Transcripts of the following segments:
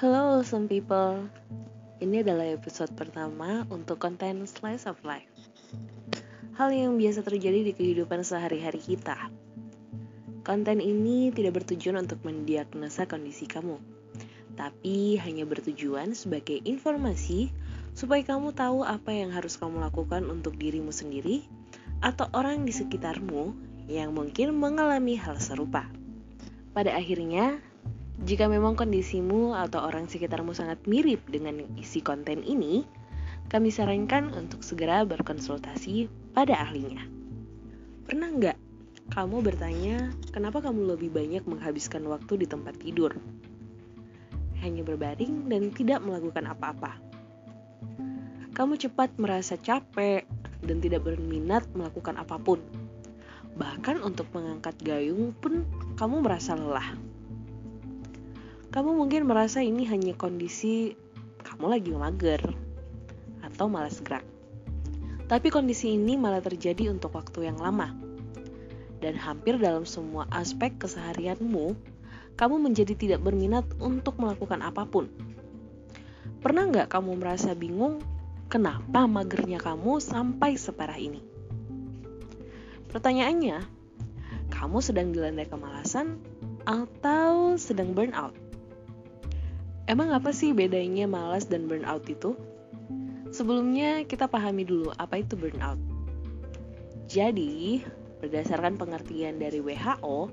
Hello some people. Ini adalah episode pertama untuk konten Slice of Life. Hal yang biasa terjadi di kehidupan sehari-hari kita. Konten ini tidak bertujuan untuk mendiagnosa kondisi kamu Tapi hanya bertujuan sebagai informasi Supaya kamu tahu apa yang harus kamu lakukan untuk dirimu sendiri Atau orang di sekitarmu yang mungkin mengalami hal serupa. Pada akhirnya, jika memang kondisimu atau orang sekitarmu sangat mirip dengan isi konten ini, kami sarankan untuk segera berkonsultasi pada ahlinya. Pernah nggak kamu bertanya, kenapa kamu lebih banyak menghabiskan waktu di tempat tidur? Hanya berbaring dan tidak melakukan apa-apa. Kamu cepat merasa capek dan tidak berminat melakukan apa pun. Bahkan untuk mengangkat gayung pun kamu merasa lelah. Kamu mungkin merasa ini hanya kondisi kamu lagi mager atau malas gerak. Tapi kondisi ini malah terjadi untuk waktu yang lama. Dan hampir dalam semua aspek keseharianmu, kamu menjadi tidak berminat untuk melakukan apa pun. Pernah nggak kamu merasa bingung kenapa magernya kamu sampai separah ini? Pertanyaannya, kamu sedang dilanda kemalasan atau sedang burnout? Emang apa sih bedanya malas dan burnout itu? Sebelumnya kita pahami dulu apa itu burnout. Jadi, berdasarkan pengertian dari WHO,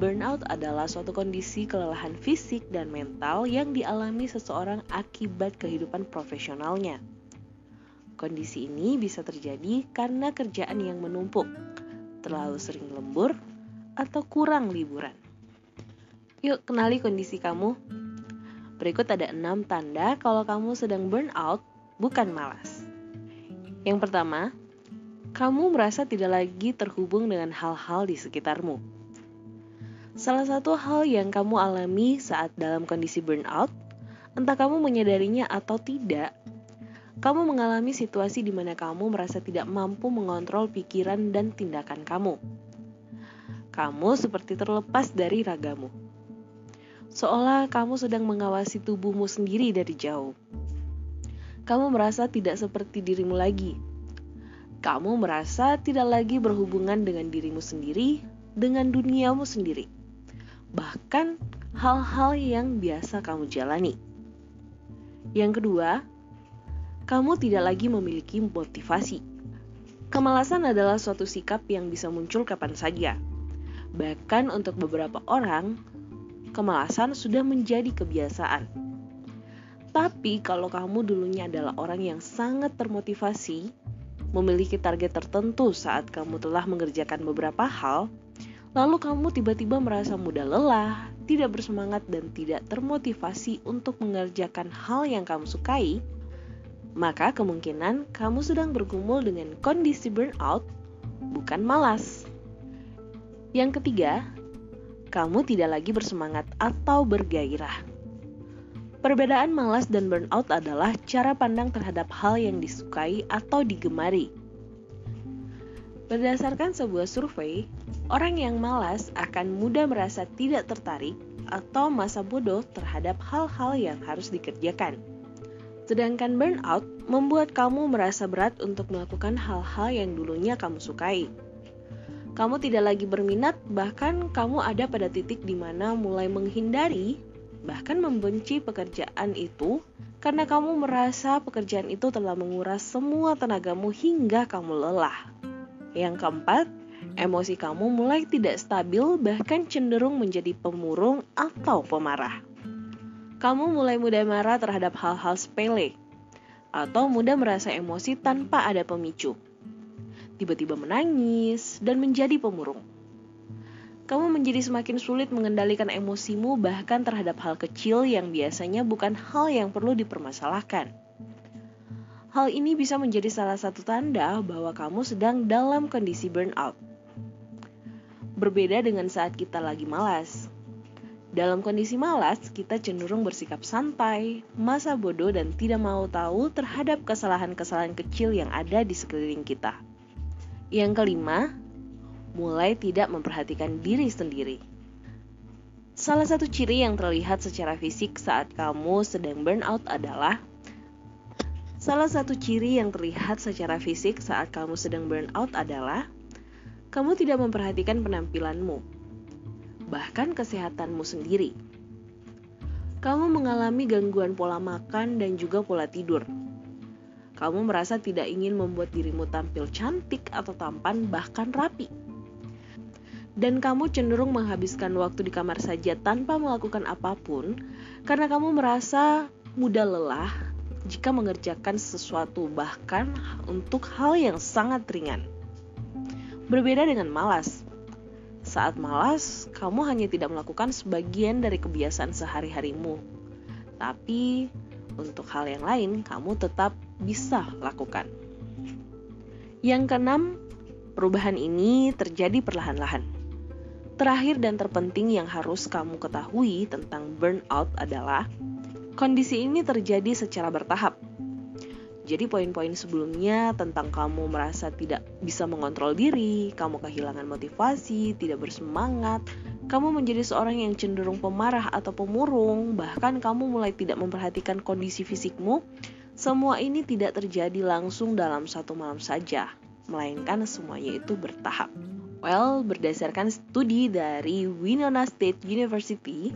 burnout adalah suatu kondisi kelelahan fisik dan mental yang dialami seseorang akibat kehidupan profesionalnya. Kondisi ini bisa terjadi karena kerjaan yang menumpuk, terlalu sering lembur, atau kurang liburan. Yuk kenali kondisi kamu. Berikut ada 6 tanda kalau kamu sedang burnout, bukan malas. Yang pertama, kamu merasa tidak lagi terhubung dengan hal-hal di sekitarmu. Salah satu hal yang kamu alami saat dalam kondisi burnout, entah kamu menyadarinya atau tidak, kamu mengalami situasi di mana kamu merasa tidak mampu mengontrol pikiran dan tindakan kamu. Kamu seperti terlepas dari ragamu. Seolah kamu sedang mengawasi tubuhmu sendiri dari jauh. Kamu merasa tidak seperti dirimu lagi. Kamu merasa tidak lagi berhubungan dengan dirimu sendiri, dengan duniamu sendiri. Bahkan hal-hal yang biasa kamu jalani. Yang kedua, kamu tidak lagi memiliki motivasi. Kemalasan adalah suatu sikap yang bisa muncul kapan saja. Bahkan untuk beberapa orang, kemalasan sudah menjadi kebiasaan. Tapi kalau kamu dulunya adalah orang yang sangat termotivasi, memiliki target tertentu saat kamu telah mengerjakan beberapa hal, lalu kamu tiba-tiba merasa mudah lelah, tidak bersemangat dan tidak termotivasi untuk mengerjakan hal yang kamu sukai, maka kemungkinan kamu sedang bergumul dengan kondisi burnout, bukan malas. Yang ketiga, kamu tidak lagi bersemangat atau bergairah. Perbedaan malas dan burnout adalah cara pandang terhadap hal yang disukai atau digemari. Berdasarkan sebuah survei, orang yang malas akan mudah merasa tidak tertarik atau masa bodoh terhadap hal-hal yang harus dikerjakan. Sedangkan burnout membuat kamu merasa berat untuk melakukan hal-hal yang dulunya kamu sukai. Kamu tidak lagi berminat, bahkan kamu ada pada titik di mana mulai menghindari, bahkan membenci pekerjaan itu karena kamu merasa pekerjaan itu telah menguras semua tenagamu hingga kamu lelah. Yang keempat, emosi kamu mulai tidak stabil, bahkan cenderung menjadi pemurung atau pemarah kamu mulai mudah marah terhadap hal-hal sepele, atau mudah merasa emosi tanpa ada pemicu. Tiba-tiba menangis dan menjadi pemurung. Kamu menjadi semakin sulit mengendalikan emosimu bahkan terhadap hal kecil yang biasanya bukan hal yang perlu dipermasalahkan. Hal ini bisa menjadi salah satu tanda bahwa kamu sedang dalam kondisi burnout. Berbeda dengan saat kita lagi malas, dalam kondisi malas, kita cenderung bersikap santai, masa bodoh, dan tidak mau tahu terhadap kesalahan-kesalahan kecil yang ada di sekeliling kita. Yang kelima, mulai tidak memperhatikan diri sendiri. Salah satu ciri yang terlihat secara fisik saat kamu sedang burnout adalah Salah satu ciri yang terlihat secara fisik saat kamu sedang burnout adalah kamu tidak memperhatikan penampilanmu, bahkan kesehatanmu sendiri. Kamu mengalami gangguan pola makan dan juga pola tidur. Kamu merasa tidak ingin membuat dirimu tampil cantik atau tampan, bahkan rapi dan kamu cenderung menghabiskan waktu di kamar saja tanpa melakukan apa pun karena kamu merasa mudah lelah jika mengerjakan sesuatu bahkan untuk hal yang sangat ringan. Berbeda dengan malas. Saat malas, kamu hanya tidak melakukan sebagian dari kebiasaan sehari-harimu. Tapi untuk hal yang lain, kamu tetap bisa lakukan. Yang keenam, perubahan ini terjadi perlahan-lahan. Terakhir dan terpenting yang harus kamu ketahui tentang burnout adalah kondisi ini terjadi secara bertahap. Jadi poin-poin sebelumnya tentang kamu merasa tidak bisa mengontrol diri, kamu kehilangan motivasi, tidak bersemangat, kamu menjadi seorang yang cenderung pemarah atau pemurung, bahkan kamu mulai tidak memperhatikan kondisi fisikmu, semua ini tidak terjadi langsung dalam satu malam saja, melainkan semuanya itu bertahap. Well, berdasarkan studi dari Winona State University,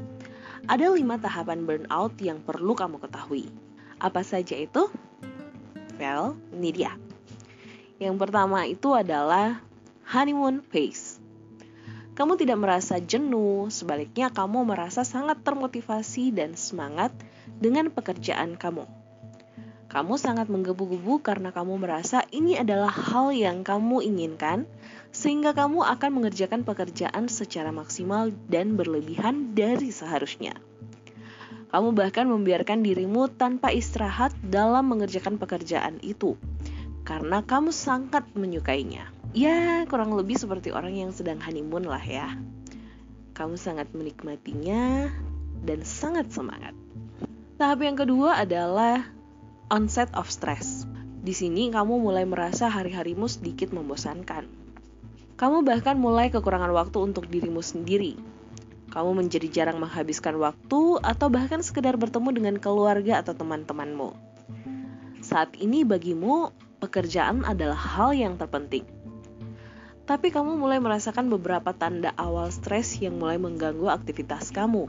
ada lima tahapan burnout yang perlu kamu ketahui. Apa saja itu? Well, ini dia. Yang pertama itu adalah honeymoon phase. Kamu tidak merasa jenuh, sebaliknya kamu merasa sangat termotivasi dan semangat dengan pekerjaan kamu. Kamu sangat menggebu-gebu karena kamu merasa ini adalah hal yang kamu inginkan sehingga kamu akan mengerjakan pekerjaan secara maksimal dan berlebihan dari seharusnya. Kamu bahkan membiarkan dirimu tanpa istirahat dalam mengerjakan pekerjaan itu, karena kamu sangat menyukainya. Ya, kurang lebih seperti orang yang sedang honeymoon lah ya. Kamu sangat menikmatinya dan sangat semangat. Tahap yang kedua adalah onset of stress. Di sini kamu mulai merasa hari-harimu sedikit membosankan kamu bahkan mulai kekurangan waktu untuk dirimu sendiri. Kamu menjadi jarang menghabiskan waktu atau bahkan sekedar bertemu dengan keluarga atau teman-temanmu. Saat ini bagimu, pekerjaan adalah hal yang terpenting. Tapi kamu mulai merasakan beberapa tanda awal stres yang mulai mengganggu aktivitas kamu.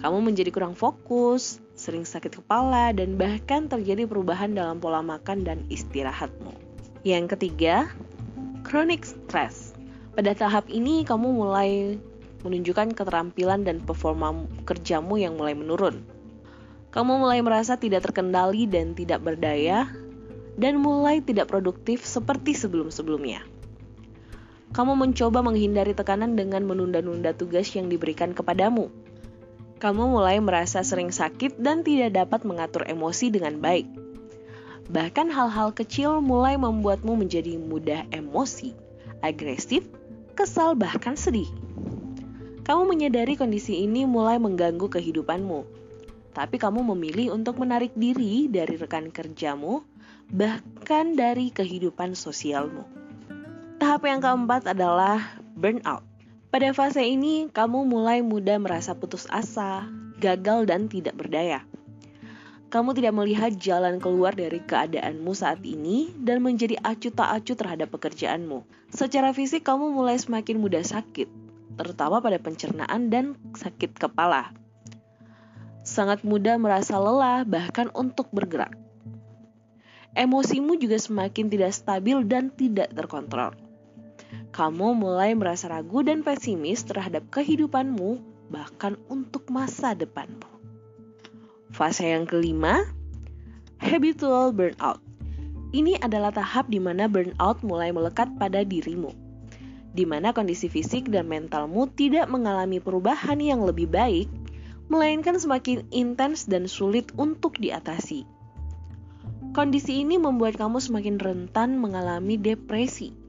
Kamu menjadi kurang fokus, sering sakit kepala, dan bahkan terjadi perubahan dalam pola makan dan istirahatmu. Yang ketiga, Chronic stress. Pada tahap ini kamu mulai menunjukkan keterampilan dan performa kerjamu yang mulai menurun. Kamu mulai merasa tidak terkendali dan tidak berdaya dan mulai tidak produktif seperti sebelum-sebelumnya. Kamu mencoba menghindari tekanan dengan menunda-nunda tugas yang diberikan kepadamu. Kamu mulai merasa sering sakit dan tidak dapat mengatur emosi dengan baik Bahkan hal-hal kecil mulai membuatmu menjadi mudah emosi, agresif, kesal, bahkan sedih. Kamu menyadari kondisi ini mulai mengganggu kehidupanmu, tapi kamu memilih untuk menarik diri dari rekan kerjamu, bahkan dari kehidupan sosialmu. Tahap yang keempat adalah burnout. Pada fase ini, kamu mulai mudah merasa putus asa, gagal, dan tidak berdaya kamu tidak melihat jalan keluar dari keadaanmu saat ini dan menjadi acuh tak acuh terhadap pekerjaanmu. Secara fisik kamu mulai semakin mudah sakit, terutama pada pencernaan dan sakit kepala. Sangat mudah merasa lelah bahkan untuk bergerak. Emosimu juga semakin tidak stabil dan tidak terkontrol. Kamu mulai merasa ragu dan pesimis terhadap kehidupanmu, bahkan untuk masa depanmu. Fase yang kelima, habitual burnout. Ini adalah tahap di mana burnout mulai melekat pada dirimu, di mana kondisi fisik dan mentalmu tidak mengalami perubahan yang lebih baik, melainkan semakin intens dan sulit untuk diatasi. Kondisi ini membuat kamu semakin rentan mengalami depresi.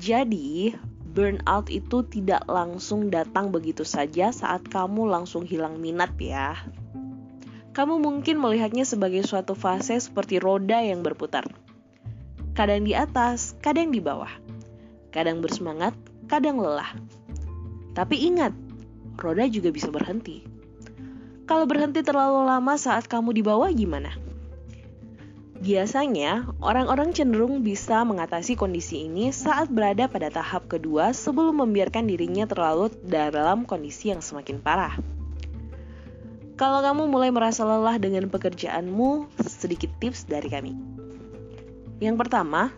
Jadi, burnout itu tidak langsung datang begitu saja saat kamu langsung hilang minat ya. Kamu mungkin melihatnya sebagai suatu fase seperti roda yang berputar. Kadang di atas, kadang di bawah. Kadang bersemangat, kadang lelah. Tapi ingat, roda juga bisa berhenti. Kalau berhenti terlalu lama saat kamu di bawah gimana? Biasanya, orang-orang cenderung bisa mengatasi kondisi ini saat berada pada tahap kedua sebelum membiarkan dirinya terlalu dalam kondisi yang semakin parah. Kalau kamu mulai merasa lelah dengan pekerjaanmu, sedikit tips dari kami. Yang pertama,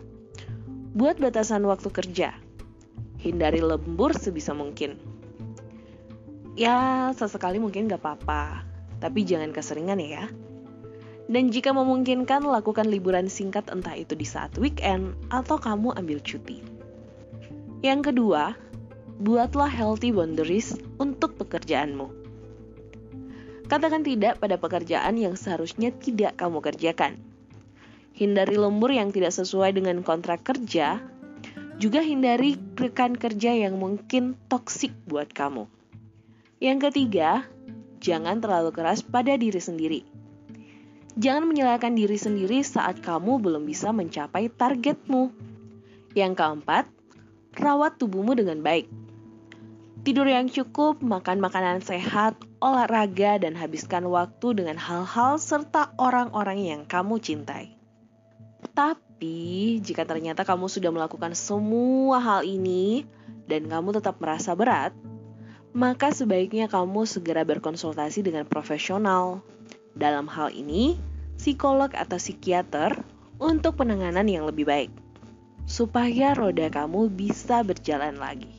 buat batasan waktu kerja. Hindari lembur sebisa mungkin. Ya, sesekali mungkin gak apa-apa, tapi jangan keseringan ya. Dan jika memungkinkan, lakukan liburan singkat entah itu di saat weekend atau kamu ambil cuti. Yang kedua, buatlah healthy boundaries untuk pekerjaanmu. Katakan tidak pada pekerjaan yang seharusnya tidak kamu kerjakan. Hindari lembur yang tidak sesuai dengan kontrak kerja, juga hindari rekan kerja yang mungkin toksik buat kamu. Yang ketiga, jangan terlalu keras pada diri sendiri Jangan menyalahkan diri sendiri saat kamu belum bisa mencapai targetmu. Yang keempat, rawat tubuhmu dengan baik. Tidur yang cukup, makan makanan sehat, olahraga, dan habiskan waktu dengan hal-hal serta orang-orang yang kamu cintai. Tapi, jika ternyata kamu sudah melakukan semua hal ini dan kamu tetap merasa berat, maka sebaiknya kamu segera berkonsultasi dengan profesional. Dalam hal ini, psikolog atau psikiater untuk penanganan yang lebih baik, supaya roda kamu bisa berjalan lagi.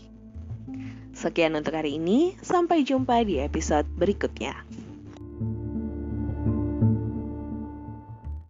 Sekian untuk hari ini, sampai jumpa di episode berikutnya.